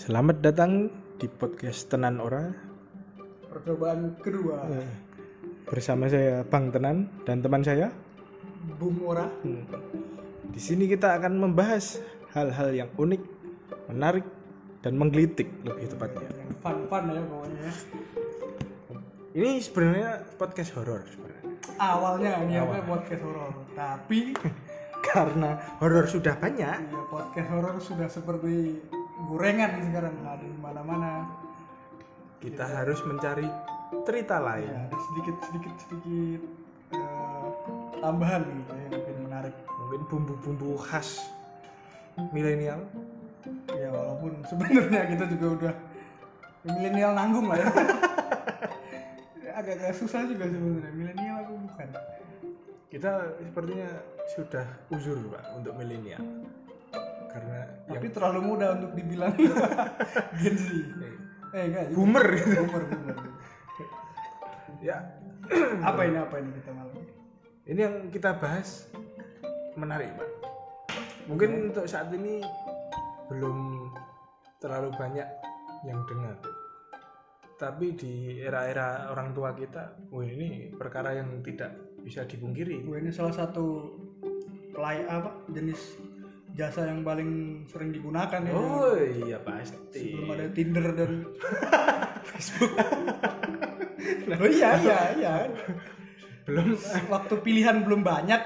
Selamat datang di podcast Tenan Ora percobaan kedua Eh, bersama saya Bang Tenan dan teman saya. Bung Ora Hmm. Di sini kita akan membahas hal-hal yang unik, menarik, dan menggelitik lebih tepatnya. yang fun-fun ya pokoknya Ini sebenarnya podcast horor sebenarnya. awalnya niatnya podcast horor tapi Karena horor sudah banyak. ya, podcast horor sudah seperti gorengan sekarang ada di mana-mana Kita harus mencari cerita ya, lain. ada sedikit sedikit sedikit eh, tambahan gitu yang mungkin menarik Mungkin bumbu-bumbu khas milenial. ya walaupun sebenarnya kita juga udah milenial nanggung lah ya agak-agak susah juga sebenarnya milenial aku bukan Kita sepertinya sudah uzur, Pak, untuk milenial. Karena yang tapi terlalu mudah untuk dibilang Gen Z eh enggak juga. boomer gitu. boomer boomer Ya, apa ini apa ini kita malam ini? yang kita bahas menarik, Pak. Mungkin untuk saat ini belum terlalu banyak yang dengar. Tapi di era-era orang tua kita, wah ini perkara yang tidak bisa dipungkiri. Gue ini salah satu play apa jenis jasa yang paling sering digunakan ya. Oh iya pasti. sebelum ada Tinder dan Facebook. Oh iya iya iya. Belum. Waktu pilihan belum banyak.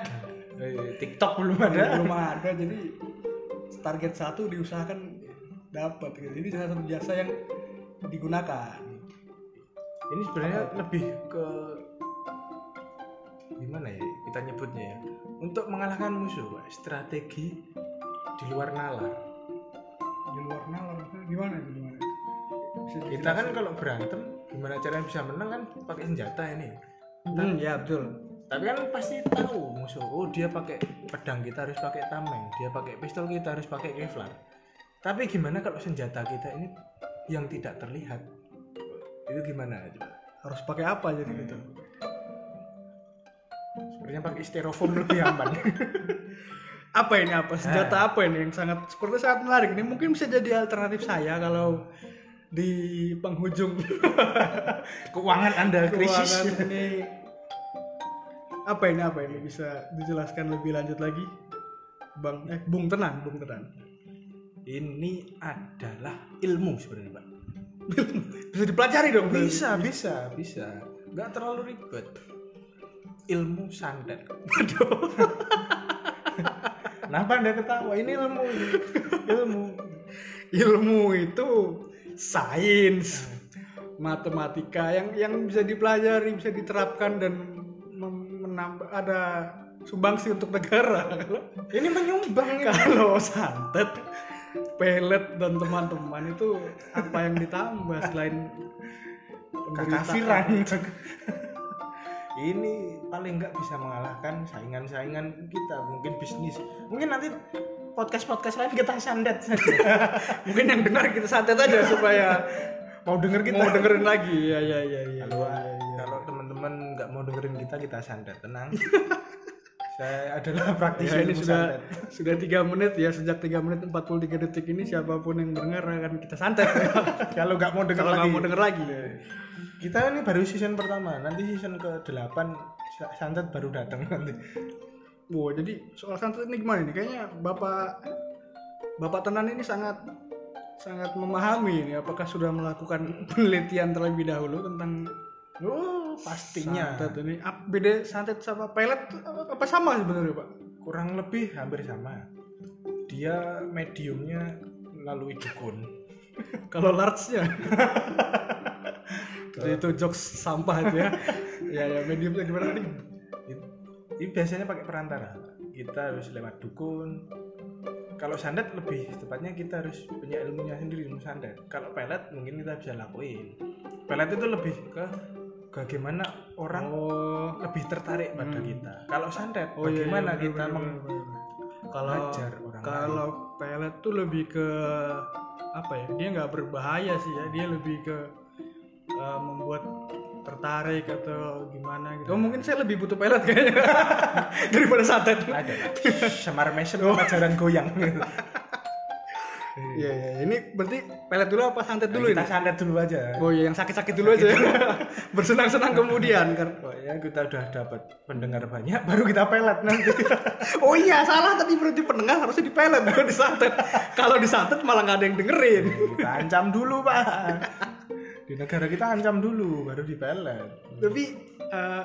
Eh, TikTok belum ada. belum ada. Jadi target satu diusahakan dapat gitu. jadi salah satu jasa yang digunakan. Ini sebenarnya lebih ke gimana ya? Kita nyebutnya ya. Untuk mengalahkan musuh strategi di luar nalar. Di luar nalar gimana itu gimana? Bisa kita kan kalau berantem gimana caranya bisa menang kan pakai senjata ini? Hmm, ya betul. tapi kan pasti tahu musuh. Oh dia pakai pedang kita harus pakai tameng dia pakai pistol kita harus pakai kevlar. Tapi gimana kalau senjata kita ini yang tidak terlihat? Itu gimana coba Harus pakai apa jadi gitu? sebenarnya pakai styrofoam lebih aman Apa ini apa? Senjata apa ini yang sangat seperti sangat menarik. Ini mungkin bisa jadi alternatif saya kalau di penghujung keuangan anda krisis keuangan ini apa ini apa ini bisa dijelaskan lebih lanjut lagi, Bang? Eh, Bung Tenan, Bung Tenan. ini adalah ilmu sebenarnya pak Bisa dipelajari dong. Bro. bisa bisa bisa nggak terlalu ribet ilmu santet kenapa anda ketawa? Ini ilmu. Ilmu. Ilmu itu sains. Matematika yang yang bisa dipelajari bisa diterapkan dan menambah ada sumbangsi untuk negara. Ini menyumbang kalau santet pelet dan teman-teman itu apa yang ditambah selain kekafiran ini paling nggak bisa mengalahkan saingan-saingan kita mungkin bisnis. Mungkin nanti podcast-podcast lain kita sandet saja mungkin yang dengar kita santet aja supaya mau denger kita. mau dengerin lagi. Ya ya ya ya kalau kalau teman-teman nggak mau dengerin kita kita santet. Tenang saya adalah praktisi Ya, ini sudah santet. sudah tiga menit ya sejak 3 menit 43 detik ini siapa pun yang dengar akan kita santet. Kalau nggak mau kalau lagi. mau denger lagi. Kita ini baru season pertama nanti season ke 8 santet baru datang nanti. Wow jadi soal santet ini gimana nih kayaknya bapak bapak tenan ini sangat sangat memahami ini apakah sudah melakukan penelitian terlebih dahulu tentang oh pastinya. Santet ini. Ap- beda santet sama pelet apa, apa sama sebenarnya pak? Kurang lebih hampir sama. Dia mediumnya melalui dukun. Kalau large nya itu jokes sampah itu ya. Ya ya mediumnya gimana? Tadi ini biasanya pakai perantara. Kita harus lewat dukun. Kalau santet lebih tepatnya kita harus punya ilmunya sendiri ilmu santet. Kalau pelet mungkin kita bisa lakuin. Pelet itu lebih ke bagaimana orang oh. lebih tertarik pada Hmm. kita? Kalau santet Oh, iya, bagaimana iya, kita bener, meng- kalau orang kalau pelet tuh lebih ke apa ya dia nggak berbahaya sih ya dia lebih ke uh, membuat tertarik atau gimana gitu. Oh, mungkin saya lebih butuh pelet kayaknya. Daripada santet. Ada. Semar mesem pelajaran goyang Iya iya. Ini berarti pelet dulu apa santet dulu kita ini? santet dulu aja Oh iya yang sakit-sakit dulu aja. Bersenang-senang kemudian kan. pokoknya kita udah dapat pendengar banyak baru kita pelet nanti Oh iya salah tadi berarti pendengar harusnya dipelet bukan disantet. Kalau disantet malah nggak ada yang dengerin. kita ancam dulu pak di negara kita ancam dulu baru dipelet Tapi eh,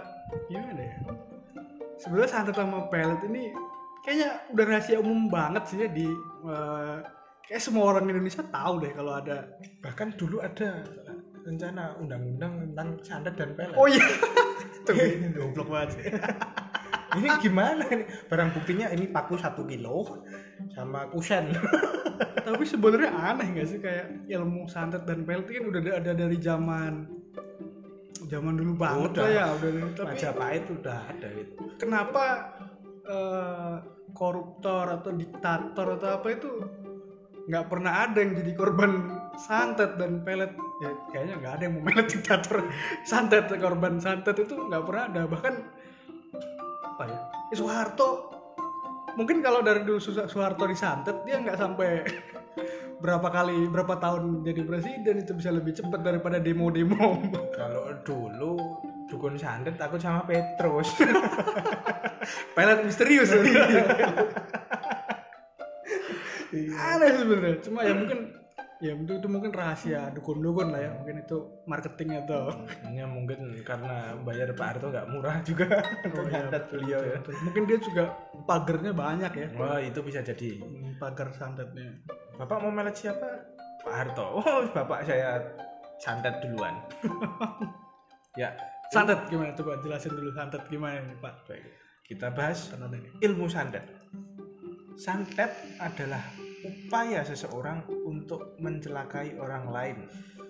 gimana ya? Sebenarnya santet sama pelet ini kayaknya udah rahasia umum banget sih ya di eh, kayak semua orang Indonesia tahu deh kalau ada. bahkan dulu ada rencana undang-undang tentang santet dan pelet Oh iya. Tuh, goblok banget sih. ini gimana nih barang buktinya ini paku satu kilo sama kusen Tapi sebenarnya aneh gak sih kayak ilmu santet dan pelet kan udah ada, dari zaman zaman dulu banget Udah. lah ya udah tapi Majapahit udah ada gitu kenapa eh, koruptor atau diktator atau apa itu nggak pernah ada yang jadi korban santet dan pelet. Ya kayaknya nggak ada yang mau melet diktator. Santet korban santet itu nggak pernah ada. Bahkan apa ya? Ya Soeharto. Mungkin kalau dari dulu Soeharto disantet dia nggak sampai berapa kali berapa tahun jadi presiden itu bisa lebih cepat daripada demo-demo. Kalau dulu dukun santet takut sama Petrus. Pelet misterius aneh sebenarnya. Cuma ya mungkin ya itu, itu mungkin rahasia dukun-dukun lah ya. Mungkin itu marketing atau ya mungkin karena bayar Pak Harto nggak murah juga. Untuk iya, beliau ya. Mungkin dia juga pagernya banyak ya. Wah itu bisa jadi. Hmm, pagar santetnya. Bapak mau melet siapa? Pak Harto. Oh bapak saya santet duluan. Ya. Santet gimana? Coba jelasin dulu santet gimana nih pak? Baik kita bahas ilmu santet santet adalah upaya seseorang untuk mencelakai orang lain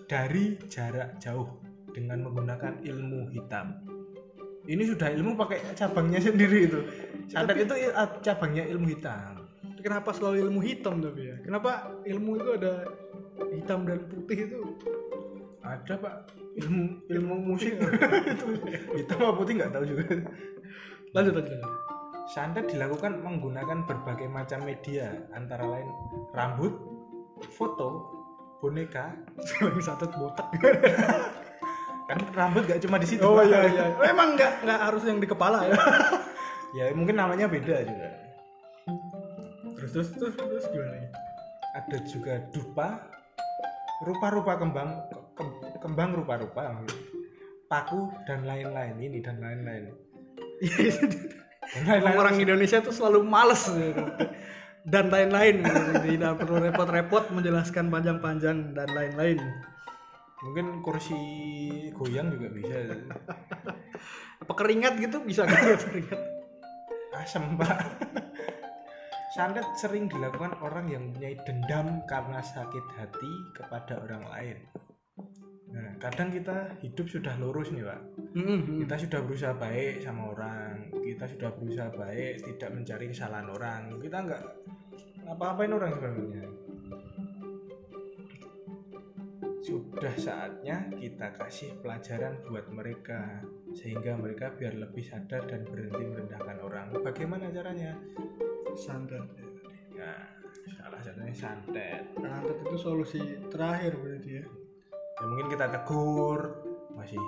dari jarak jauh dengan menggunakan ilmu hitam. Ini sudah ilmu pakai cabangnya sendiri itu. Santet itu cabangnya ilmu hitam. Kenapa selalu ilmu hitam tapi ya? Kenapa ilmu itu ada hitam dan putih itu? Ada pak. Ilmu ilmu musik. Itu hitam apa putih nggak tahu juga. Lanjut lanjut lanjut santet dilakukan menggunakan berbagai macam media antara lain rambut foto boneka santet botak. Kan rambut gak cuma di situ oh iya iya. Emang nggak nggak harus yang di kepala ya. Ya mungkin namanya beda juga. Terus terus terus terus gimana ya ada juga dupa rupa-rupa kembang ke- kembang rupa-rupa paku dan lain-lain ini dan lain-lain. Dan lain-lain orang Indonesia tuh selalu males gitu. dan lain-lain gitu. tidak perlu repot-repot menjelaskan panjang-panjang dan lain-lain. Mungkin kursi goyang juga bisa. Apa keringat gitu? Bisa gitu. Keringat. Asem pak. Santet sering dilakukan orang yang mempunyai dendam karena sakit hati kepada orang lain nah kadang kita hidup sudah lurus nih pak. Mm-mm. kita sudah berusaha baik sama orang kita sudah berusaha baik tidak mencari kesalahan orang. Kita nggak ngapa-ngapain orang sebenarnya. Sudah saatnya kita kasih pelajaran buat mereka sehingga mereka biar lebih sadar dan berhenti merendahkan orang. Bagaimana caranya? Santet. Ya salah satunya santet. Santet itu solusi terakhir berarti ya ya mungkin kita tegur masih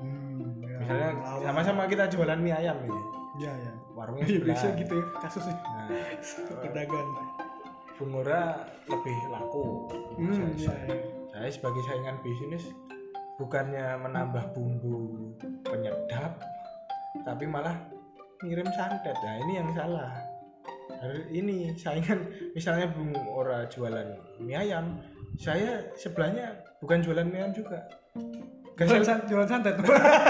hmm, ya, misalnya sama-sama kita jualan mie ayam ini ya ya warungnya sebelah. biasa gitu ya kasusnya Nah, pedagang Bungura lebih laku. hmm, saya, ya, ya. saya sebagai saingan bisnis bukannya menambah bumbu penyedap, tapi malah ngirim santet. Nah ini yang salah. Hari ini saingan misalnya Bung Ora jualan mie ayam, saya sebelahnya bukan jualan mie juga. jualan, Gasel san- jualan santet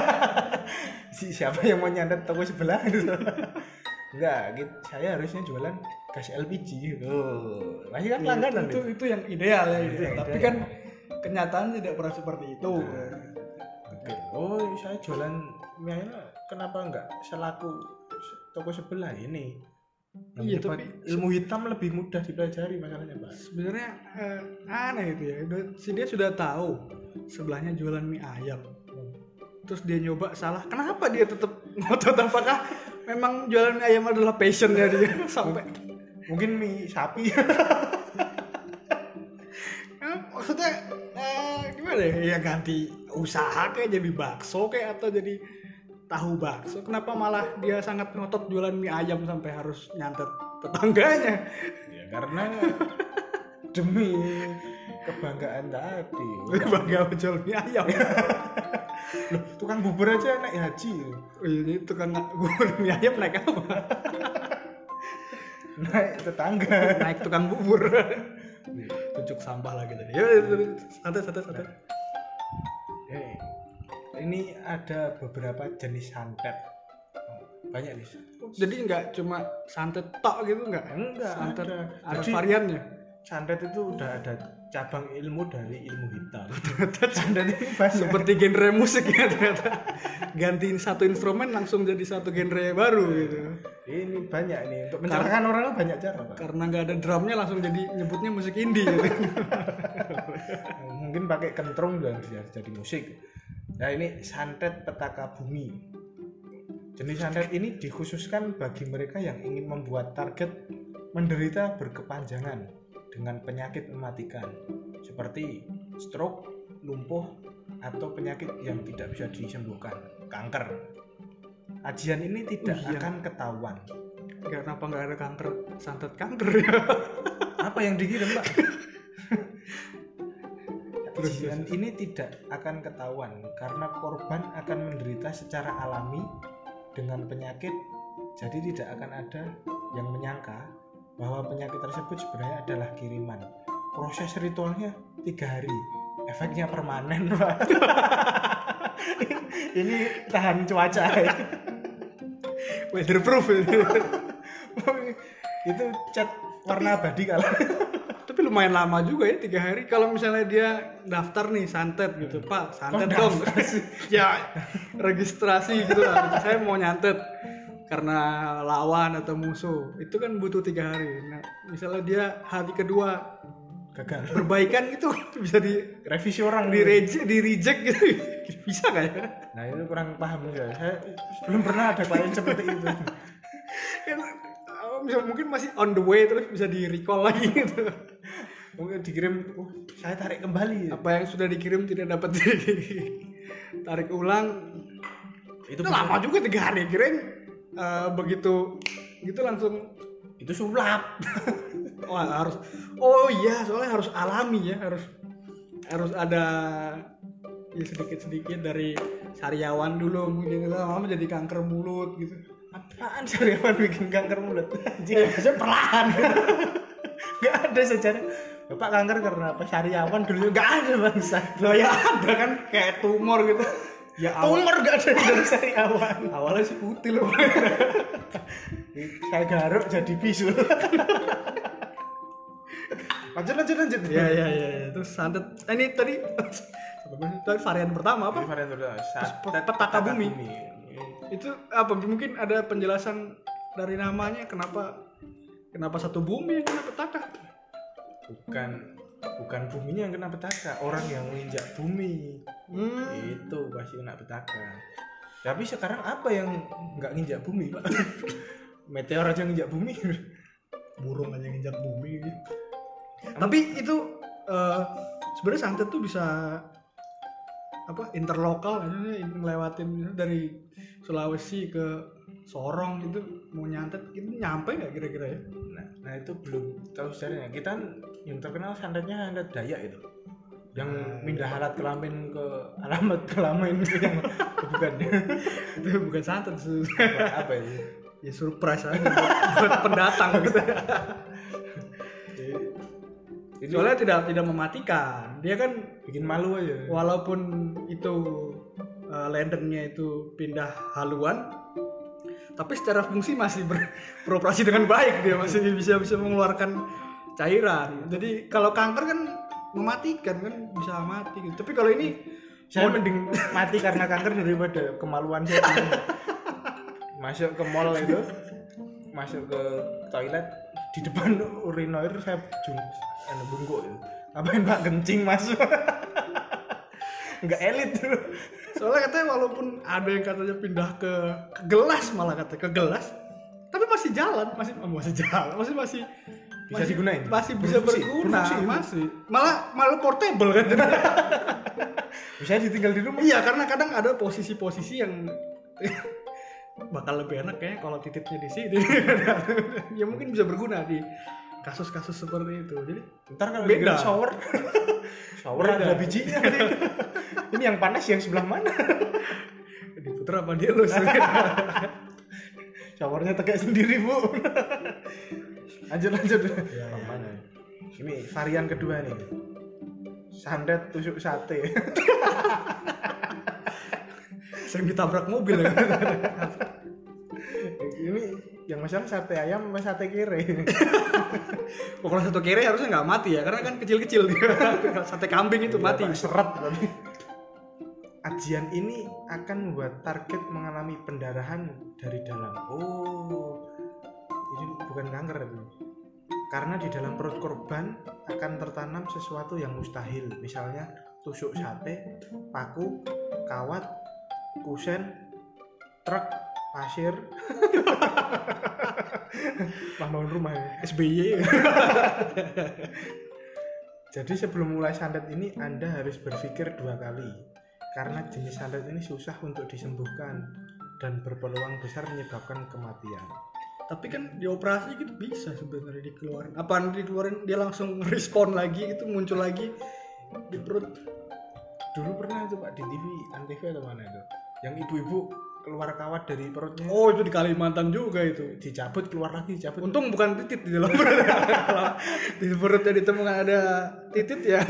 si siapa yang mau nyantet toko sebelah gitu. Enggak, gitu. saya harusnya jualan gas LPG gitu. Masih kan langganan itu, itu. itu yang ideal ya Itu ideal. tapi ideal. kan kenyataan tidak pernah seperti itu Oke. Oh, saya jualan mie kenapa enggak selaku toko sebelah ini? Yang Iya, tapi- ilmu hitam lebih mudah dipelajari masalahnya, Pak. sebenarnya eh, aneh itu ya. Si dia sudah tahu sebelahnya jualan mie ayam. Terus dia nyoba salah. Kenapa dia tetap ngotot? Apakah memang jualan mie ayam adalah passionnya dia? Sampai Mungkin mie sapi. maksudnya eh, gimana ya? Ya ganti usaha kayak jadi bakso kayak atau jadi tahu bakso kenapa malah dia sangat ngotot jualan mie ayam sampai harus nyantet tetangganya? Ya karena demi kebanggaan tadi. Bangga jual mie ayam. Loh, tukang bubur aja naik haji. Oh, ini tukang bubur mie ayam naik apa? Naik tetangga. Naik tukang bubur. Tunjuk sampah lagi tadi. Ya santai santai santai. Eh, ini ada beberapa jenis santet. Banyak nih. Jadi nggak cuma santet tok gitu nggak? Enggak santet ada. ada Jadi- variannya? santet itu udah ada cabang ilmu dari ilmu hitam. Santet ini banyak. Seperti genre musik ya ternyata. Gantiin satu instrumen langsung jadi satu genre baru gitu. Ini banyak nih. Untuk mencelakakan orang banyak cara pak. Karena nggak ada drumnya langsung jadi nyebutnya musik indie gitu. mungkin pakai kentrung juga bisa jadi musik nah ini santet petaka bumi jenis santet ini dikhususkan bagi mereka yang ingin membuat target menderita berkepanjangan dengan penyakit mematikan seperti stroke, lumpuh, atau penyakit yang tidak bisa disembuhkan, kanker. Ajian ini tidak Iya. akan ketahuan. Nggak, kenapa nggak ada kanker santet kanker ya Apa yang dikirim, Pak? Ajian ini tidak akan ketahuan karena korban akan menderita secara alami dengan penyakit. Jadi tidak akan ada yang menyangka bahwa penyakit tersebut sebenarnya adalah kiriman. Proses ritualnya tiga hari, efeknya permanen, Pak. ini tahan cuaca. weatherproof itu cat warna abadi kalau lumayan lama juga ya tiga hari. Kalau misalnya dia daftar nih santet gitu. Pak santet Kok dong. ya registrasi gitu lah. Saya mau nyantet karena lawan atau musuh. Itu kan butuh tiga hari. Nah misalnya dia hari kedua gagal. perbaikan itu bisa di Revisi orang di reject di reject gitu. Bisa nggak ya? Nah itu kurang paham juga. Saya belum pernah ada klien seperti itu. kan uh, bisa- mungkin masih on the way terus bisa di recall lagi gitu Mungkin dikirim, oh, saya tarik kembali. apa yang sudah dikirim tidak dapat tarik ulang Itu itu lama juga tiga hari kirain uh, begitu gitu langsung itu sulap. wah harus oh iya soalnya harus alami ya harus harus ada ya sedikit sedikit dari sariawan dulu mungkin lama jadi kanker mulut gitu Apaan sariawan bikin kanker mulut? Anjing, saya perlahan. Gak ada sejarah. Bapak kanker karena apa? Sariawan dulu gak ada bangsa. loh ya ada kan kayak tumor gitu ya awal, Tumor gak ada dari sariawan. awalnya sih putih loh Saya garuk jadi bisul. lanjut lanjut lanjut. ya ya ya ya. terus santet eh, ini tadi tadi varian pertama apa Ini varian kedua, santet petaka bumi. itu apa mungkin ada penjelasan dari namanya kenapa kenapa satu bumi yang kena petaka Bukan bukan buminya yang kena petaka, orang yang menginjak bumi. hmm. itu pasti kena petaka. Tapi sekarang apa yang nggak nginjak bumi pak? Meteor aja nginjak bumi. Burung aja nginjak bumi. Tapi itu eh, sebenarnya santet tuh bisa apa interlokal aja ngelewatin dari Sulawesi ke Sorong itu mau nyantet itu nyampe nggak kira-kira ya? Nah, nah itu belum tahu sejarahnya. Kita yang terkenal santetnya santet Dayak itu. Yang pindah alat kelamin ke alamat kelamin itu yang bukan. Itu bukan santet itu apa, apa itu? Ya surprise aja buat, buat pendatang gitu. Itu soalnya tidak tidak mematikan. Dia kan bikin malu aja. walaupun itu uh, lendennya itu pindah haluan tapi secara fungsi masih ber- beroperasi dengan baik dia masih bisa bisa mengeluarkan cairan. Jadi kalau kanker kan mematikan kan bisa mati gitu. tapi kalau ini saya mending mati karena kanker daripada kemaluan saya. Masuk ke mall itu masuk ke toilet di depan urinoir saya jung anu, bungkuk itu ngapain pak kencing masuk? Nggak elit tuh soalnya katanya walaupun ada yang katanya pindah ke, ke gelas malah katanya ke gelas tapi masih jalan masih oh, masih jalan masih masih bisa digunain? masih bisa Berfungsi, berguna berfungsi. masih. Malah malah portable kan? Bisa ditinggal di rumah? Iya karena kadang ada posisi-posisi yang bakal lebih enak kayaknya kalau titipnya di sini. Ya mungkin bisa berguna di kasus-kasus seperti itu. Jadi ntar kalau Beda. shower. Shower Beda. ada bijinya. Ini yang panas yang sebelah mana? Diputer apa dia lu showernya tegak sendiri bu. Lanjut lanjut. Ya, mana? Ini varian kedua nih. Sandet tusuk sate. Sering ditabrak mobil. Ya ini yang masalah sate ayam sama sate kere. Oh, kalau satu kere harusnya nggak mati ya karena kan kecil-kecil. Sate kambing itu mati. Pak, seret tapi ajian ini akan membuat target mengalami pendarahan dari dalam. Oh. Ini bukan kanker tapi. Karena di dalam perut korban akan tertanam sesuatu yang mustahil. Misalnya tusuk sate paku kawat kusen truk pasir Wah, bangun rumah ya. SBY Jadi sebelum mulai santet ini Anda harus berpikir dua kali karena jenis santet ini susah untuk disembuhkan dan berpeluang besar menyebabkan kematian. tapi kan di operasi gitu bisa sebenarnya dikeluarin apaan dikeluarin dia langsung respon lagi itu muncul lagi di perut Dulu pernah itu Pak di TV, Antv atau mana itu? Yang ibu-ibu keluar kawat dari perutnya, oh itu di Kalimantan juga itu dicabut keluar lagi, dicabut. untung bukan titit di dalam perut Kalau di perutnya ditemukan ada titit ya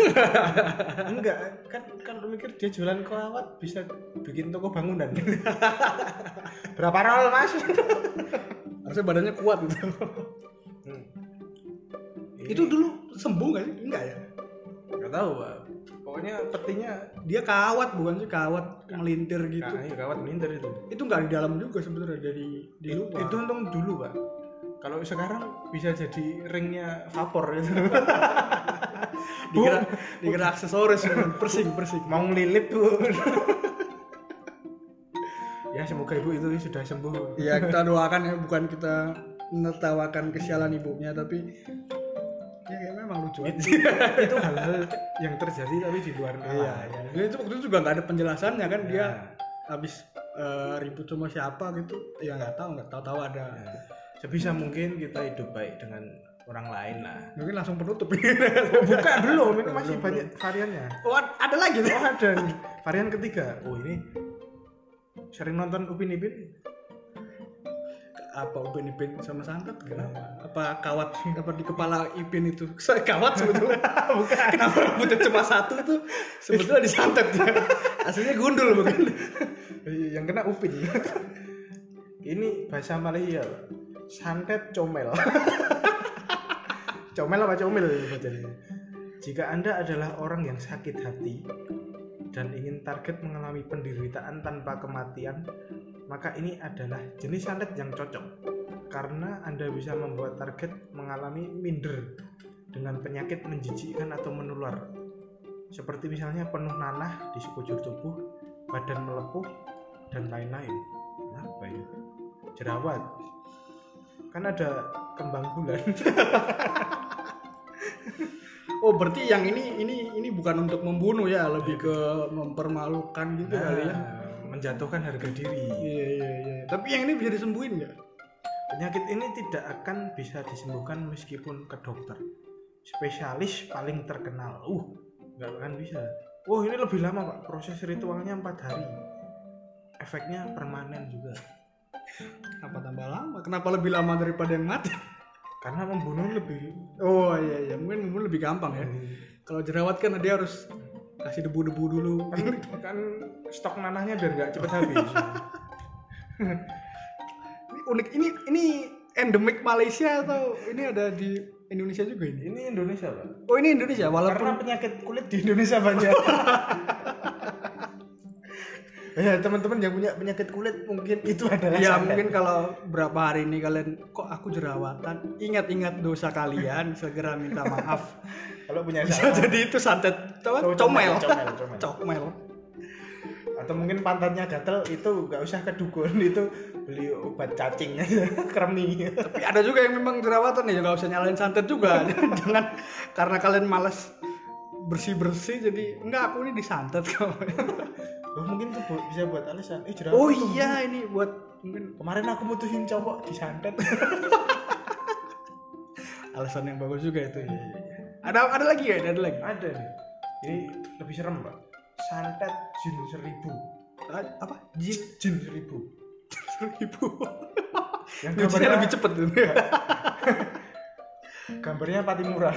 Enggak, kan kalau mikir dia jualan kawat bisa bikin toko bangunan. Berapa roll mas? harusnya badannya kuat gitu Hmm. itu dulu sembuh nggak sih enggak ya nggak tahu Pak. Pokoknya petinya dia kawat bukan sih kawat melintir gitu Nah, iya, kawat minter itu. itu nggak di dalam juga sebenarnya dari di luar Itu untung dulu pak. Kalau sekarang bisa jadi ringnya vapor gitu. dikira dikira aksesoris persing persing Mau ngelilip tuh. ya semoga ibu itu sudah sembuh. ya kita doakan ya bukan kita menertawakan kesialan ibunya tapi ya kayak memang lucu aja. itu hal-hal yang terjadi tapi di luar nalar. iya iya Dia itu waktu itu juga nggak ada penjelasannya kan dia Ya. habis eh, ribut sama siapa gitu ya nggak tahu nggak tahu tahu ada Ya. Sebisa mungkin kita hidup baik dengan orang lain lah. mungkin langsung penutup Bukan belum, ini masih Belum, banyak variannya. oh ad- ada lagi Oh ada nih. Varian ketiga. Oh ini sering nonton Upin Ipin? Apa Upin Ipin sama santet? Kenapa? Apa kawat apa di kepala Ipin itu? Saya kawat sebetulnya. Bukan. Kenapa rambutnya cuma satu tuh? Sebetulnya disantet ya. Aslinya gundul Iya, yang kena upin. Ini bahasa Malaysia. Santet comel. Comel apa comel bacanya? Jika anda adalah orang yang sakit hati dan ingin target mengalami penderitaan tanpa kematian maka ini adalah jenis santet yang cocok karena anda bisa membuat target mengalami minder dengan penyakit menjijikkan atau menular seperti misalnya penuh nanah di sekujur tubuh badan melepuh dan lain-lain. Apa ya? Jerawat. Kan ada kembang bulan. oh berarti yang ini ini ini bukan untuk membunuh ya lebih ke mempermalukan gitu kali ya Nah, menjatuhkan harga diri. iya iya iya tapi yang ini bisa disembuhin nggak Penyakit ini tidak akan bisa disembuhkan meskipun ke dokter. Spesialis paling terkenal. Uh, nggak akan bisa. Oh ini lebih lama pak. Proses ritualnya empat hari. Efeknya permanen juga. apa tambah lama kenapa lebih lama daripada yang mati Karena membunuh lebih. oh iya iya mungkin membunuh lebih gampang ya kalau jerawat kan dia harus kasih debu-debu dulu kan, kan stok nanahnya biar nggak cepet habis. ini unik ini ini endemik Malaysia atau ini ada di Indonesia juga ini ini Indonesia pak. oh ini Indonesia Karena walaupun penyakit kulit di Indonesia banyak. ya teman-teman yang punya penyakit kulit mungkin itu adalah ya mungkin kalau berapa hari ini kalian kok aku jerawatan? Ingat-ingat dosa kalian segera minta maaf. Kalau punya bisa salah jadi itu santet comel. comel, comel. comel. Atau mungkin pantatnya gatel itu nggak usah ke dukun itu beli obat cacing aja kremi. Tapi ada juga yang memang jerawatan ya nggak usah nyalain santet juga. Jangan karena kalian malas bersih bersih jadi enggak aku ini disantet kok. Oh, mungkin tuh bu- bisa buat alasan eh jerawat Oh tuh iya ini buat mungkin kemarin aku mutusin cowok disantet alasan yang bagus juga itu. Iya. Ada ada lagi ya? Ada lagi. ada nih ini lebih serem pak santet jin seribu Ah, Apa? Jin jin seribu seribu. yang gambarnya lebih cepet gambarnya pati murah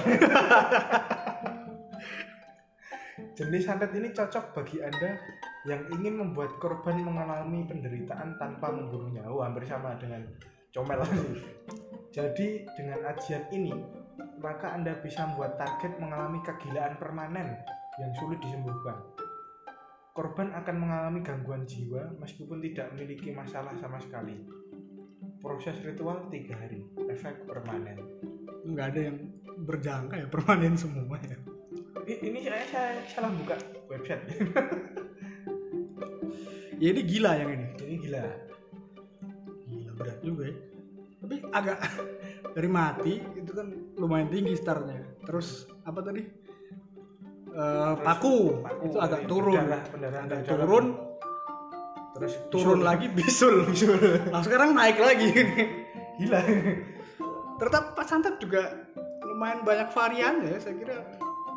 jenis santet ini cocok bagi anda yang ingin membuat korban mengalami penderitaan tanpa membunuhnya oh hampir sama dengan comel. Jadi dengan ajian ini maka anda bisa membuat target mengalami kegilaan permanen yang sulit disembuhkan. Korban akan mengalami gangguan jiwa meskipun tidak memiliki masalah sama sekali. Proses ritual tiga hari efek permanen. Enggak ada yang berjangka ya permanen semua ya. Ini saya, saya salah buka website Ya ini gila yang ini. ini gila Gila berat juga ya. Tapi agak dari mati itu kan lumayan tinggi startnya. Terus apa tadi? Eh, paku, paku, itu agak ini turun. pendarahan- pendarahan Agak dalam. turun, terus turun bisul. lagi bisul. Nah, sekarang naik lagi. gila Ternyata pas santet juga lumayan banyak varian ya. Saya kira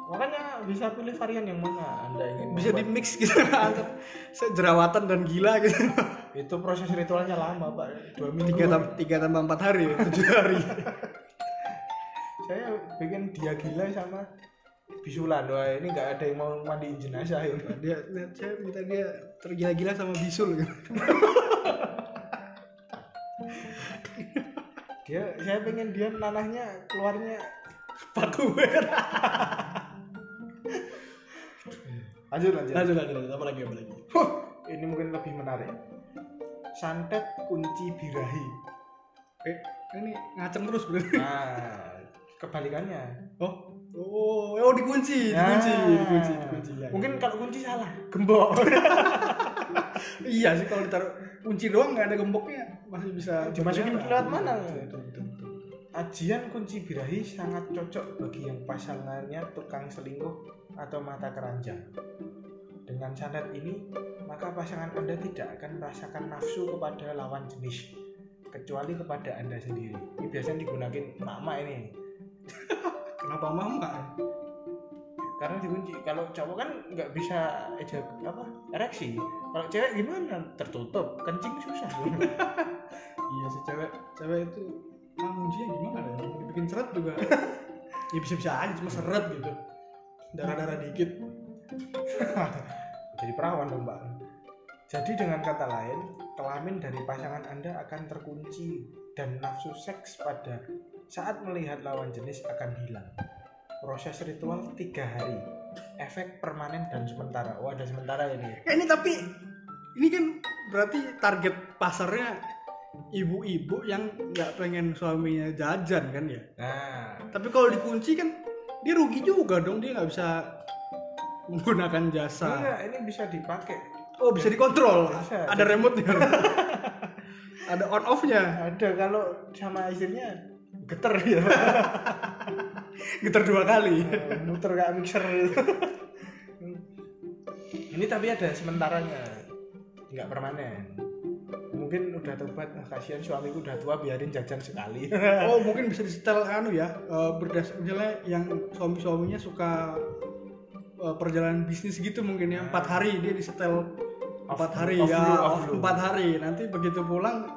makanya bisa pilih varian yang mana anda ingin bisa di mix gitu antara jerawatan dan gila gitu. itu proses ritualnya lama pak dua minggu Tiga, tam- tiga tambah empat hari, ya, tujuh hari. saya bikin dia gila sama bisulan wah ini nggak ada yang mau mandiin jenazah ini dia lihat saya minta dia tergila-gila sama bisul gitu. dia saya pengen dia nanahnya keluarnya Paku. Lanjut lanjut lanjut lanjut lanjut. apa lagi apa lagi Huh, ini mungkin lebih menarik santet kunci birahi eh ini ngaceng terus bro nah kebalikannya oh oh oh dikunci Ya. dikunci dikunci dikunci ya. mungkin kalau kunci salah gembok iya sih kalau ditaruh kunci doang nggak ada gemboknya masih bisa Dimasukin berjalan. lewat mana? Betul, betul, betul, betul. Ajian kunci birahi sangat cocok bagi yang pasangannya tukang selingkuh atau mata keranjang. Dengan santet ini, maka pasangan Anda tidak akan merasakan nafsu kepada lawan jenis, kecuali kepada Anda sendiri. Ini biasanya digunakan mak-mak ini. kenapa mama Karena dikunci. Kalau cowok kan nggak bisa ejak apa ereksi. Kalau cewek gimana? Tertutup, kencing susah. iya sih cewek cewek itu ah, kuncinya gimana ya mau dibikin seret juga ya bisa bisa aja cuma seret gitu darah darah dikit. Jadi perawan dong mbak. Jadi dengan kata lain kelamin dari pasangan anda akan terkunci dan nafsu seks pada saat melihat lawan jenis akan hilang. Proses ritual tiga hari. Efek permanen dan sementara. Oh ada sementara ini. Eh, ini tapi ini kan berarti target pasarnya ibu-ibu yang nggak pengen suaminya jajan kan ya? Nah. Tapi kalau dikunci kan dia rugi juga dong dia nggak bisa menggunakan jasa. Enggak ini bisa dipakai. Oh bisa dikontrol. Bisa. ada remote nya ada on off nya ada kalau sama istrinya geter ya. Getar dua kali. Muter kayak mixer. Gitu. ini tapi ada sementaranya. Nggak permanen mungkin udah tobat ah, kasihan suamiku udah tua biarin jajan sekali. Oh mungkin bisa disetel anu ya eh, berdas misalnya yang suami suaminya suka eh, perjalanan bisnis gitu mungkin ya empat hari dia disetel empat Off- hari off ya dulu, off empat hari. Nanti begitu pulang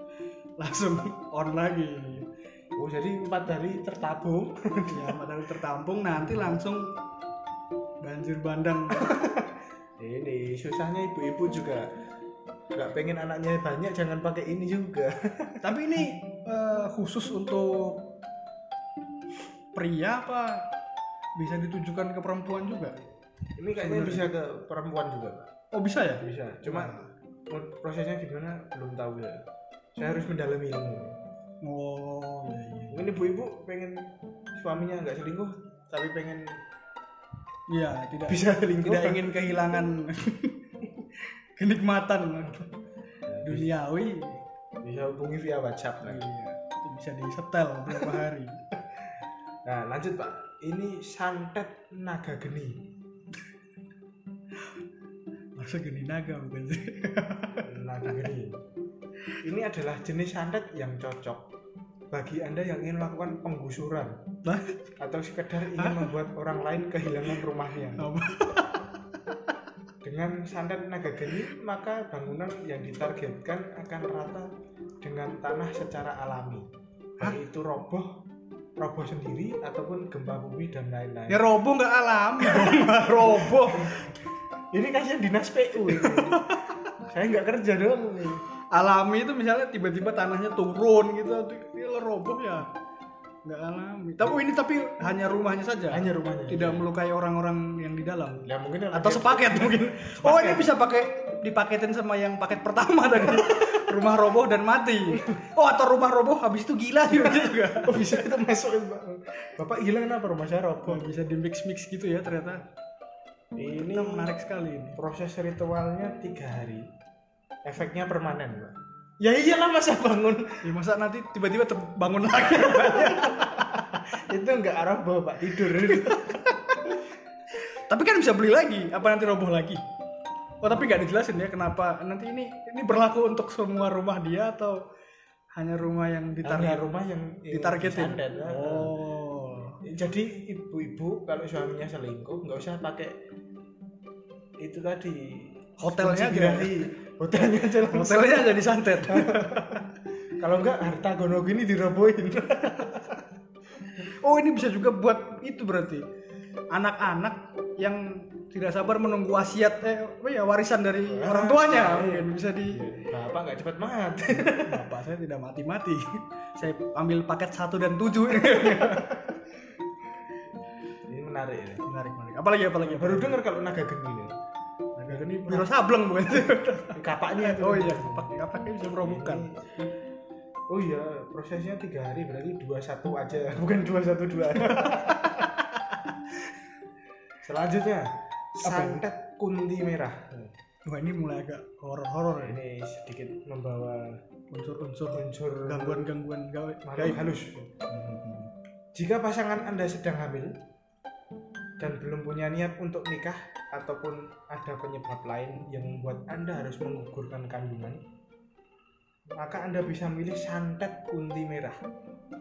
langsung on lagi. Oh jadi empat hari tertabung. Ya empat hari tertampung nanti langsung banjir bandang. Ini susahnya ibu-ibu juga nggak pengen anaknya banyak jangan pakai ini juga. Tapi ini eh, khusus untuk pria apa bisa ditujukan ke perempuan juga? Ini kayaknya bisa ke perempuan juga Pak. oh bisa ya? Bisa. Cuma prosesnya gimana belum tahu ya. Saya harus mendalami ilmu. Oh iya iya mungkin ibu-ibu pengen suaminya nggak selingkuh tapi pengen Iya, tidak bisa selingkuh. tidak ingin kehilangan kenikmatan duniawi. bisa hubungi via WhatsApp lagi. iya itu bisa disetel berapa hari Nah, lanjut Pak. Ini santet naga geni. masa gini naga bukan sih Naga geni. Ini adalah jenis santet yang cocok bagi Anda yang ingin melakukan penggusuran atau sekedar ingin membuat orang lain kehilangan rumahnya. Dengan santet naga geni, maka bangunan yang ditargetkan akan rata dengan tanah secara alami. Baik itu roboh, roboh sendiri ataupun gempa bumi dan lain-lain. ya roboh nggak alami roboh Ini kasihan dinas PU ini. Saya nggak kerja dong. ini. alami itu misalnya tiba-tiba tanahnya turun gitu ya roboh ya nggak alami. Tapi ini tapi hanya rumahnya saja? Hanya rumahnya. tidak melukai orang-orang yang di dalam? Ya mungkin atau sepaket mungkin. Oh ini bisa pakai dipaketin sama yang paket pertama tadi. Rumah roboh dan mati. Oh atau rumah roboh habis itu gila juga. Juga Oh, bisa itu masuk Pak. Bapak gila kenapa rumah saya roboh? oh, bisa di mix mix gitu ya ternyata. Ini ini menarik sekali ini. proses ritualnya tiga hari. Efeknya permanen, Pak. Ya iyalah masa bangun? Ya, masa nanti tiba-tiba terbangun lagi. Itu nggak roboh Pak tidur. tapi kan bisa beli lagi apa nanti roboh lagi? Oh tapi nggak dijelasin ya kenapa nanti ini ini berlaku untuk semua rumah dia atau hanya rumah yang Hanya ditarget rumah yang ditargetin? disantet, ya. oh. Jadi ibu-ibu kalau suaminya selingkuh nggak usah pakai itu tadi Hotelnya birahi. hotelnya aja langsung. hotelnya jadi santet Kalau enggak harta gono gini dirobohin. Oh ini bisa juga buat itu berarti anak-anak yang tidak sabar menunggu wasiat eh ya warisan dari orang tuanya mungkin bisa di Bapak nggak cepat mati. bapak saya tidak mati-mati saya ambil paket satu dan tujuh Ini menarik ya. menarik menarik apalagi apalagi Baru dengar kalau naga geni ini. Agak ini biro sableng bukan Kapaknya itu. oh iya pakai kapaknya bisa merobohkan Ini- Oh iya, prosesnya tiga hari berarti dua satu aja, bukan dua satu dua. Selanjutnya, santet kunti merah. wah ini mulai agak horor-horor ya Ini sedikit membawa unsur-unsur unsur gangguan-gangguan gaib halus. Jika pasangan Anda sedang hamil dan belum punya niat untuk nikah ataupun ada penyebab lain yang membuat Anda harus menggugurkan kandungan, maka Anda bisa milih santet kunti merah,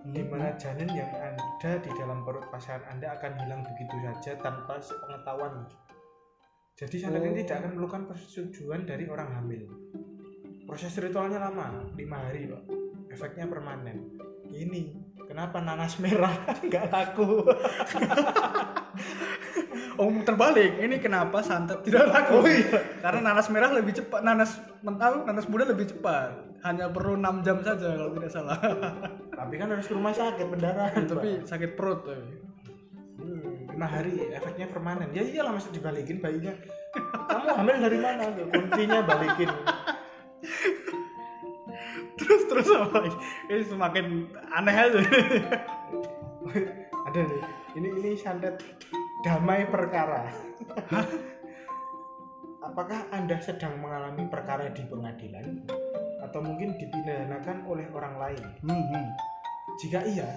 di mana janin yang ada di dalam perut pasangan Anda akan hilang begitu saja tanpa sepengetahuan. Jadi santet ini tidak akan memerlukan persetujuan dari orang hamil. Proses ritualnya lama, lima hari, Pak. Efeknya permanen. Ini kenapa nanas merah nggak laku? Oh terbalik, ini kenapa santet tidak laku? Oh, iya. Karena nanas merah lebih cepat, nanas mentah, nanas muda lebih cepat. Hanya perlu 6 jam saja kalau tidak salah. Tapi kan harus ke rumah sakit pendarahan. Tapi Pak. sakit perut. eh. Hmm, lima hari efeknya permanen. Ya iyalah masa dibalikin bayinya. Kamu hamil dari mana? Kuncinya balikin. Terus terus apa lagi? Ini semakin aneh aja. Ada nih. Ini ini santet damai perkara. Apakah Anda sedang mengalami perkara di pengadilan atau mungkin dipidanakan oleh orang lain? Hmm, hmm. Jika iya,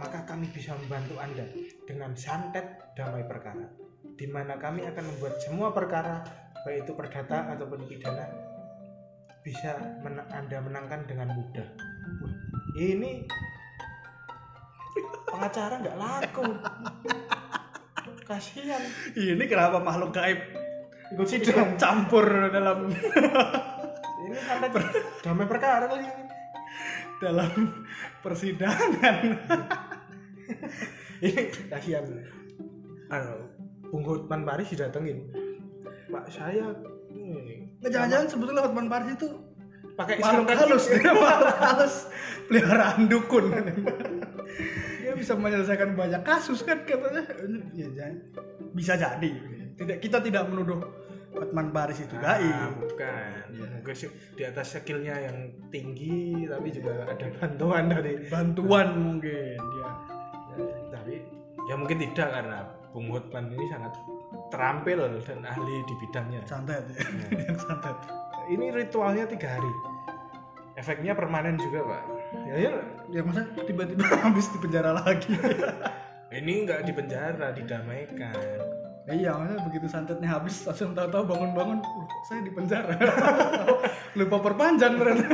maka kami bisa membantu Anda dengan santet damai perkara, di mana kami akan membuat semua perkara, baik itu perdata ataupun pidana, bisa men- Anda menangkan dengan mudah. Ini pengacara nggak laku. Kasihan. Ini kenapa makhluk gaib Ikut sidang. campur dalam Ini santet damai perkara lagi. dalam persidangan? Ini kasihan. Anu, Bung Hotman Paris didatengin. Pak saya ini Jangan-jangan sebetulnya Hotman Paris itu pakai makhluk santet halus, dia makhluk halus peliharaan dukun. dia bisa menyelesaikan banyak kasus kan katanya. Ya, jangan. bisa jadi. Tidak kita tidak menuduh Hotman Paris itu Ah, gaib. bukan. Mungkin sih di atas skillnya yang tinggi tapi juga ada bantuan dari Bantuan mungkin dia. tapi ya mungkin tidak karena Bung Hotman ini sangat terampil dan ahli di bidangnya. Santet ya. Yang santet. ini ritualnya tiga hari. efeknya permanen juga pak ya ya ya masa tiba-tiba habis di penjara lagi ini nggak di penjara didamaikan Ya iya, maksudnya begitu santetnya habis langsung tahu-tahu bangun-bangun, "Uh, saya di penjara. Lupa perpanjang ternyata.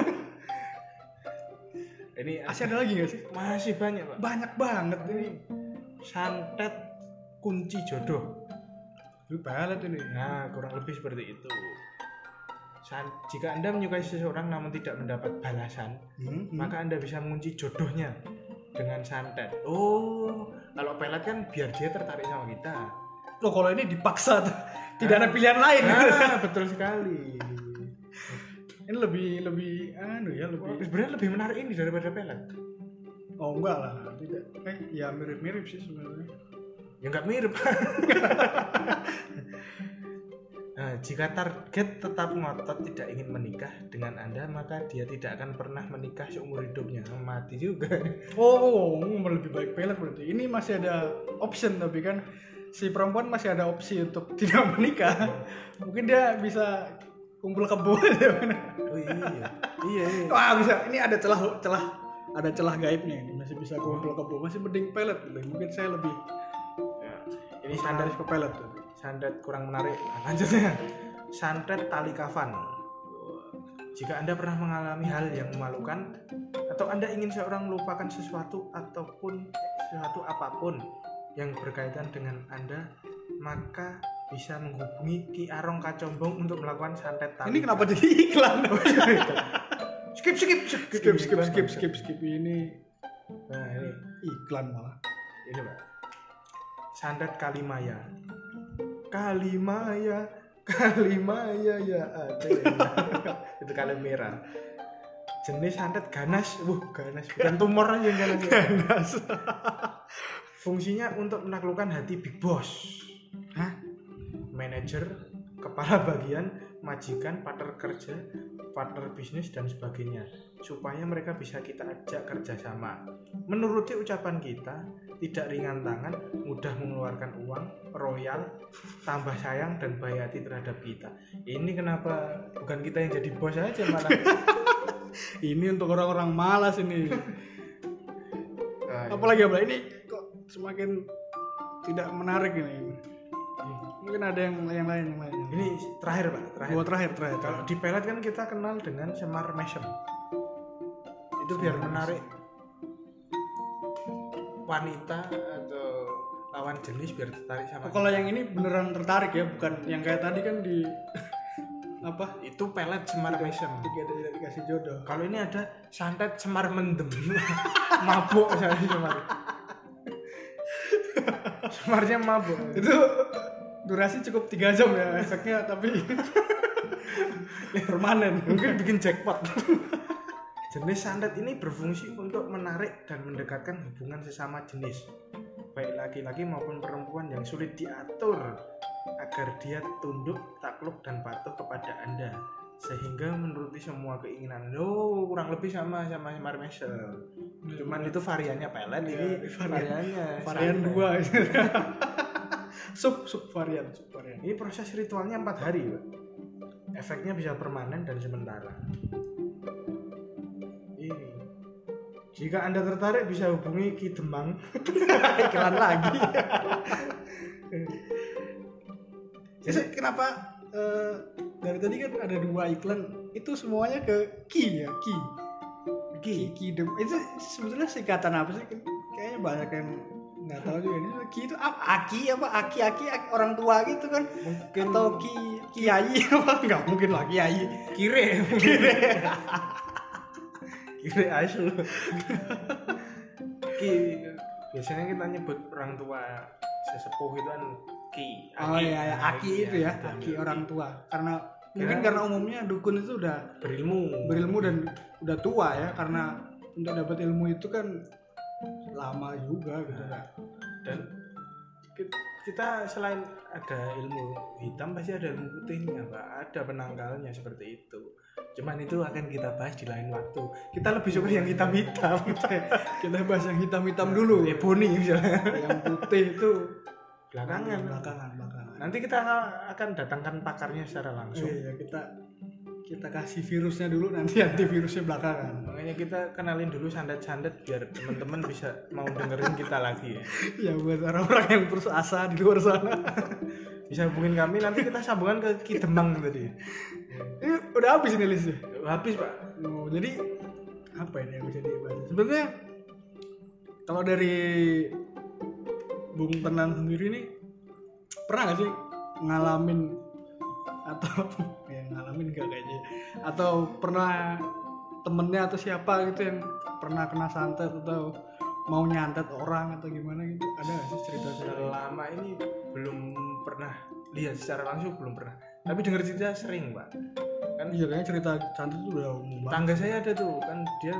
ini Masih ada lagi nggak sih? masih banyak pak Banyak banget ini. santet kunci jodoh Lu pelet ini. nah kurang lebih seperti itu San- jika anda menyukai seseorang namun tidak mendapat balasan Hmm, hmm. maka anda bisa mengunci jodohnya dengan santet oh kalau pelet kan biar dia tertarik sama kita Loh kalau ini dipaksa. Tidak ada pilihan lain. nah betul sekali ini lebih lebih anu ya lebih sebenarnya lebih menarik ini daripada pelet oh enggak lah tidak eh ya mirip-mirip sih sebenarnya ya nggak mirip. Nah, jika target tetap ngotot tidak ingin menikah dengan anda maka dia tidak akan pernah menikah seumur hidupnya. Mati juga. Oh, oh lebih baik pelet berarti. Ini masih ada option tapi kan si perempuan masih ada opsi untuk tidak menikah. Mungkin dia bisa kumpul kebo. Oh iya. Iya iya. Wah bisa. Ini ada celah celah ada celah gaibnya. Ini masih bisa kumpul kebo. Masih mending pelet gitu. mungkin saya lebih ini santet ke pelet tuh. Santet kurang menarik. Nah, lanjutnya santet tali kafan jika anda pernah mengalami hal yang memalukan atau anda ingin seorang melupakan sesuatu ataupun sesuatu apa pun yang berkaitan dengan anda maka bisa menghubungi Ki Arong Kacombong untuk melakukan santet tali. Ini kenapa jadi iklan? Skip skip skip skip skip skip skip. skip. Ini nah ini. iklan malah. Ini pak santet kalimaya. Kalimaya kalimaya ya ada itu kalimera jenis santet ganas. Wuh ganas. Bukan tumor aja yang ganas. Ganas. Fungsinya untuk menaklukkan hati big boss. Hah? manajer kepala bagian majikan partner kerja partner bisnis dan sebagainya supaya mereka bisa kita ajak kerjasama. Menuruti ucapan kita tidak ringan tangan mudah mengeluarkan uang royal tambah sayang dan baik hati terhadap kita. Ini kenapa bukan kita yang jadi bos aja malah. Ini untuk orang-orang malas ini. Ah, apalagi apa ini kok semakin tidak menarik ini mungkin ada yang yang lain yang lain. Ini terakhir pak terakhir. Gua terakhir terakhir kalau di pelet kan kita kenal dengan semar mesem. Itu biar menarik. Wanita atau lawan jenis biar tertarik sama Oh, kalau yang ini beneran tertarik ya bukan yang kayak tadi kan di apa? Itu pelet semar mesem. tiga tidak dikasih jodoh. Kalau ini ada santet semar mendem. Mabuk saya semar. Semarnya mabuk. Itu durasi cukup tiga jam ya efeknya tapi permanen. Mungkin bikin jackpot. Jenis santet ini berfungsi untuk menarik dan mendekatkan hubungan sesama jenis baik laki-laki maupun perempuan yang sulit diatur agar dia tunduk, takluk dan patuh kepada Anda sehingga menuruti semua keinginan. Lo kurang lebih sama sama Marmesel. Cuman itu variannya pelet Iya, ini varian- variannya varian dua sub sub varian sub varian ini proses ritualnya empat hari Pak. efeknya bisa permanen dan sementara. Ini. Jika anda tertarik bisa hubungi Ki Demang. Iklan lagi. Jadi kenapa eh, dari tadi kan ada dua iklan itu semuanya ke ki ya? Ki. Ki ki dem itu sebetulnya singkatan apa sih? Kayaknya banyak yang nggak tahu juga ini. Ki itu apa? Aki apa? Aki aki, aki orang tua gitu kan. Mungkin atau ki kiai apa? Nggak mungkin lah kiai. Kire. Kire. Asu ki biasanya kita nyebut orang tua sesepuh itu kan ki oh iya ya aki itu ya gitu. aki orang tua. Karena mungkin karena umumnya dukun itu udah berilmu. Berilmu dan udah tua ya karena untuk dapat ilmu itu kan lama juga gitu kan dan ki- kita selain ada ilmu hitam pasti ada ilmu putihnya pak. Ada penangkalnya seperti itu. Cuman itu akan kita bahas di lain waktu. Kita lebih suka yang hitam hitam kita bahas yang hitam-hitam dulu. Ebony misalnya. Yang putih itu belakangan. Belakangan belakangan. Nanti kita akan datangkan pakarnya secara langsung. Iya kita kita kasih virusnya dulu nanti antivirusnya belakangan. Makanya kita kenalin dulu sandet-sandet biar teman-teman bisa mau dengerin kita lagi ya. Ya buat orang-orang yang terus asa di luar sana. Bisa hubungin kami nanti kita sambungan ke Kidemang tadi. Ini udah habis ini listnya habis pak. Oh, jadi apa ini yang bisa dibahas? Sebenarnya kalau dari Bung Tenan sendiri nih pernah gak sih ngalamin atau ya ngalamin gak kayaknya? Atau pernah temennya atau siapa gitu yang pernah kena santet atau mau nyantet orang atau gimana gitu? Ada gak sih cerita cerita selama ini belum pernah. Lihat secara langsung belum pernah. Tapi denger cerita sering pak. Kan iya kayaknya cerita santet itu udah umum banget. Tangga saya ada tuh kan dia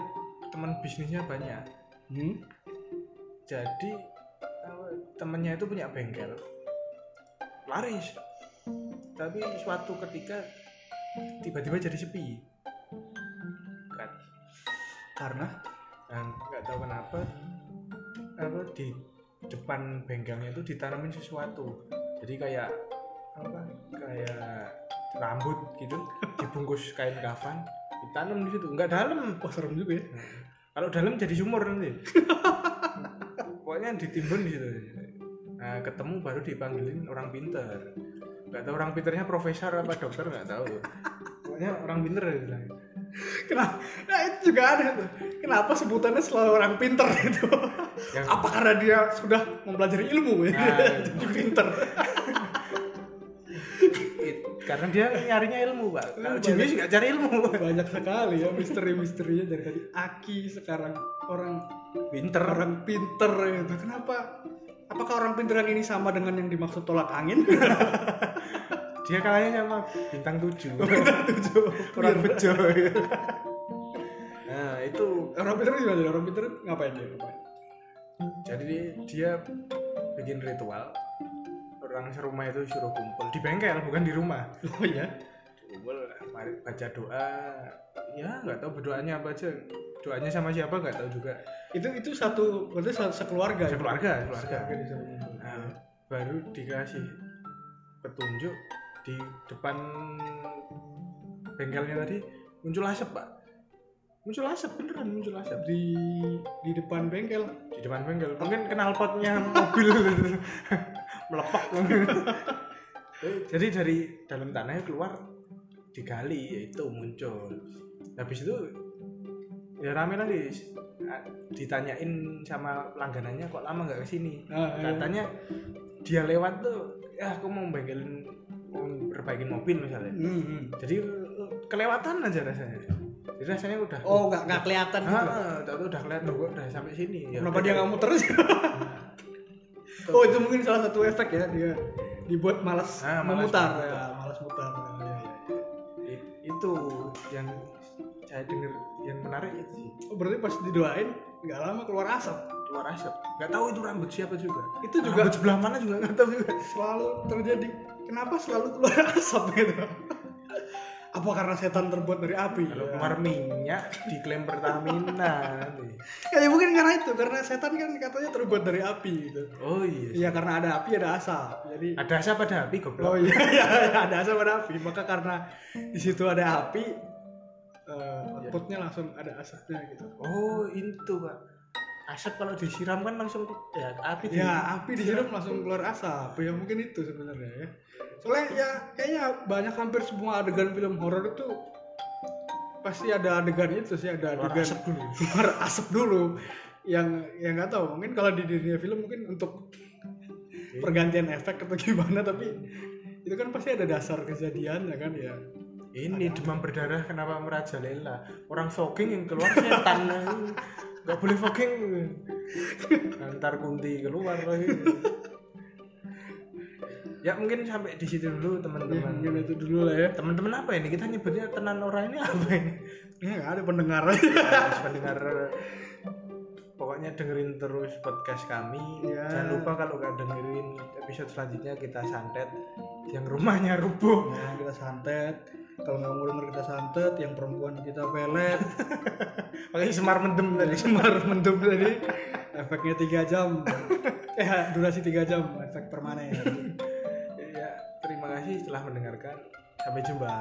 teman bisnisnya banyak. Hmm? jadi apa, temennya itu punya bengkel. Laris. Tapi suatu ketika tiba-tiba jadi sepi. Kan? Karena dan nggak tahu kenapa apa di depan bengkelnya itu ditanamin sesuatu. Jadi kayak apa kayak rambut gitu dibungkus kain kafan ditanam di situ. Nggak dalam. Wah serem juga ya. Kalau dalam jadi sumur nanti. Pokoknya ditimbun di situ. Nah ketemu baru dipanggilin orang pinter nggak tahu orang pinternya profesor apa dokter nggak tahu. Pokoknya orang pinter ya bilang. kenapa? Nah itu juga ada tuh. Kenapa sebutannya selalu orang pinter itu? Yang- apa karena dia sudah mempelajari ilmu? Ya Nah, jadi pinter. It- karena dia nyarinya ilmu pak. Kalau Hmm, jenius nggak cari ilmu banyak sekali ya misteri-misterinya dari tadi. Aki sekarang orang pinter. orang pinter itu kenapa apakah orang pinter yang ini sama dengan yang dimaksud tolak angin? Dia kalahnya sama bintang tujuh. Tujuh. Orang bejo nah itu orang pinter gimana? Orang pinter ngapain dia? Ngapain? Jadi dia bikin ritual. Orang serumah itu suruh kumpul di bengkel bukan di rumah. Oh iya kumpul mari baca doa. Ya nggak tahu berdoanya apa aja. Doanya sama siapa nggak tahu juga. Itu itu satu berarti satu sekeluarga ya? sekeluarga keluarga Sekeluarga ngumpul. nah, baru dikasih petunjuk di depan bengkelnya tadi muncul asap pak. Muncul asap beneran muncul asap. Di di depan bengkel? Di depan bengkel. Mungkin knalpotnya mobil. Melepak jadi dari dalam tanahnya keluar digali ya itu muncul. Habis itu ya rame lagi ditanyain sama langganannya kok lama nggak ke sini Ah, iya. katanya dia lewat tuh ya aku mau bengkelin perbaikin mobil misalnya. Hmm, hmm. jadi kelewatan aja rasanya. Jadi rasanya udah oh nggak nggak kelihatan gitu? ah, udah kelihatan kok udah sampai sini? Ya kenapa dia nggak muter sih oh itu mungkin salah satu efek ya dia dibuat malas Ah, malas memutar. memutar. ya malas mutar itu yang saya dengar yang menarik itu sih. Oh berarti pas didoain nggak lama keluar asap? Keluar asap. Nggak tahu itu rambut siapa juga. Itu juga rambut sebelah mana juga nggak tahu juga. selalu terjadi. Kenapa selalu keluar asap gitu apa karena setan terbuat dari api? Kalau Ya. keluar minyak diklaim Pertamina ya, ya mungkin karena itu karena setan kan katanya terbuat dari api gitu. Oh iya. Iya karena ada api ada asap. Jadi ada asap ada api oh goblok iya, iya, iya, ada asap ada api. Maka karena di situ ada api eh, outputnya langsung ada asapnya gitu. Oh itu pak asap kalau disiram kan langsung ya api di- ya api disiram langsung keluar asap. ya mungkin itu sebenarnya ya. Soalnya ya kayaknya banyak hampir semua adegan film horor itu pasti ada adegan itu sih ada keluar adegan asap dulu. keluar asap dulu. Yang yang nggak tahu mungkin kalau di dunia film mungkin untuk pergantian efek atau gimana tapi itu kan pasti ada dasar kejadiannya kan ya. Ini demam berdarah kenapa merajalela? Orang fogging yang keluar setan nggak boleh fogging antar kunti keluar lagi. Ya mungkin sampai di situ dulu Ya, teman-teman mungkin itu dulu lah ya. Teman-teman apa ini? Kita nyebutnya tenan orang ini apa ini? Ya nggak ada pendengar. Harus pendengar. Pokoknya dengerin terus podcast kami. Ya. jangan lupa kalau nggak dengerin episode selanjutnya kita santet. Yang rumahnya rubuh. Nah, kita santet kalau nggak denger kita santet yang perempuan kita pelet. Pakai semar mendem tadi. Semar mendem tadi. Efeknya tiga jam. Eh durasi tiga jam efek permanen. Ya terima kasih telah mendengarkan. Sampai jumpa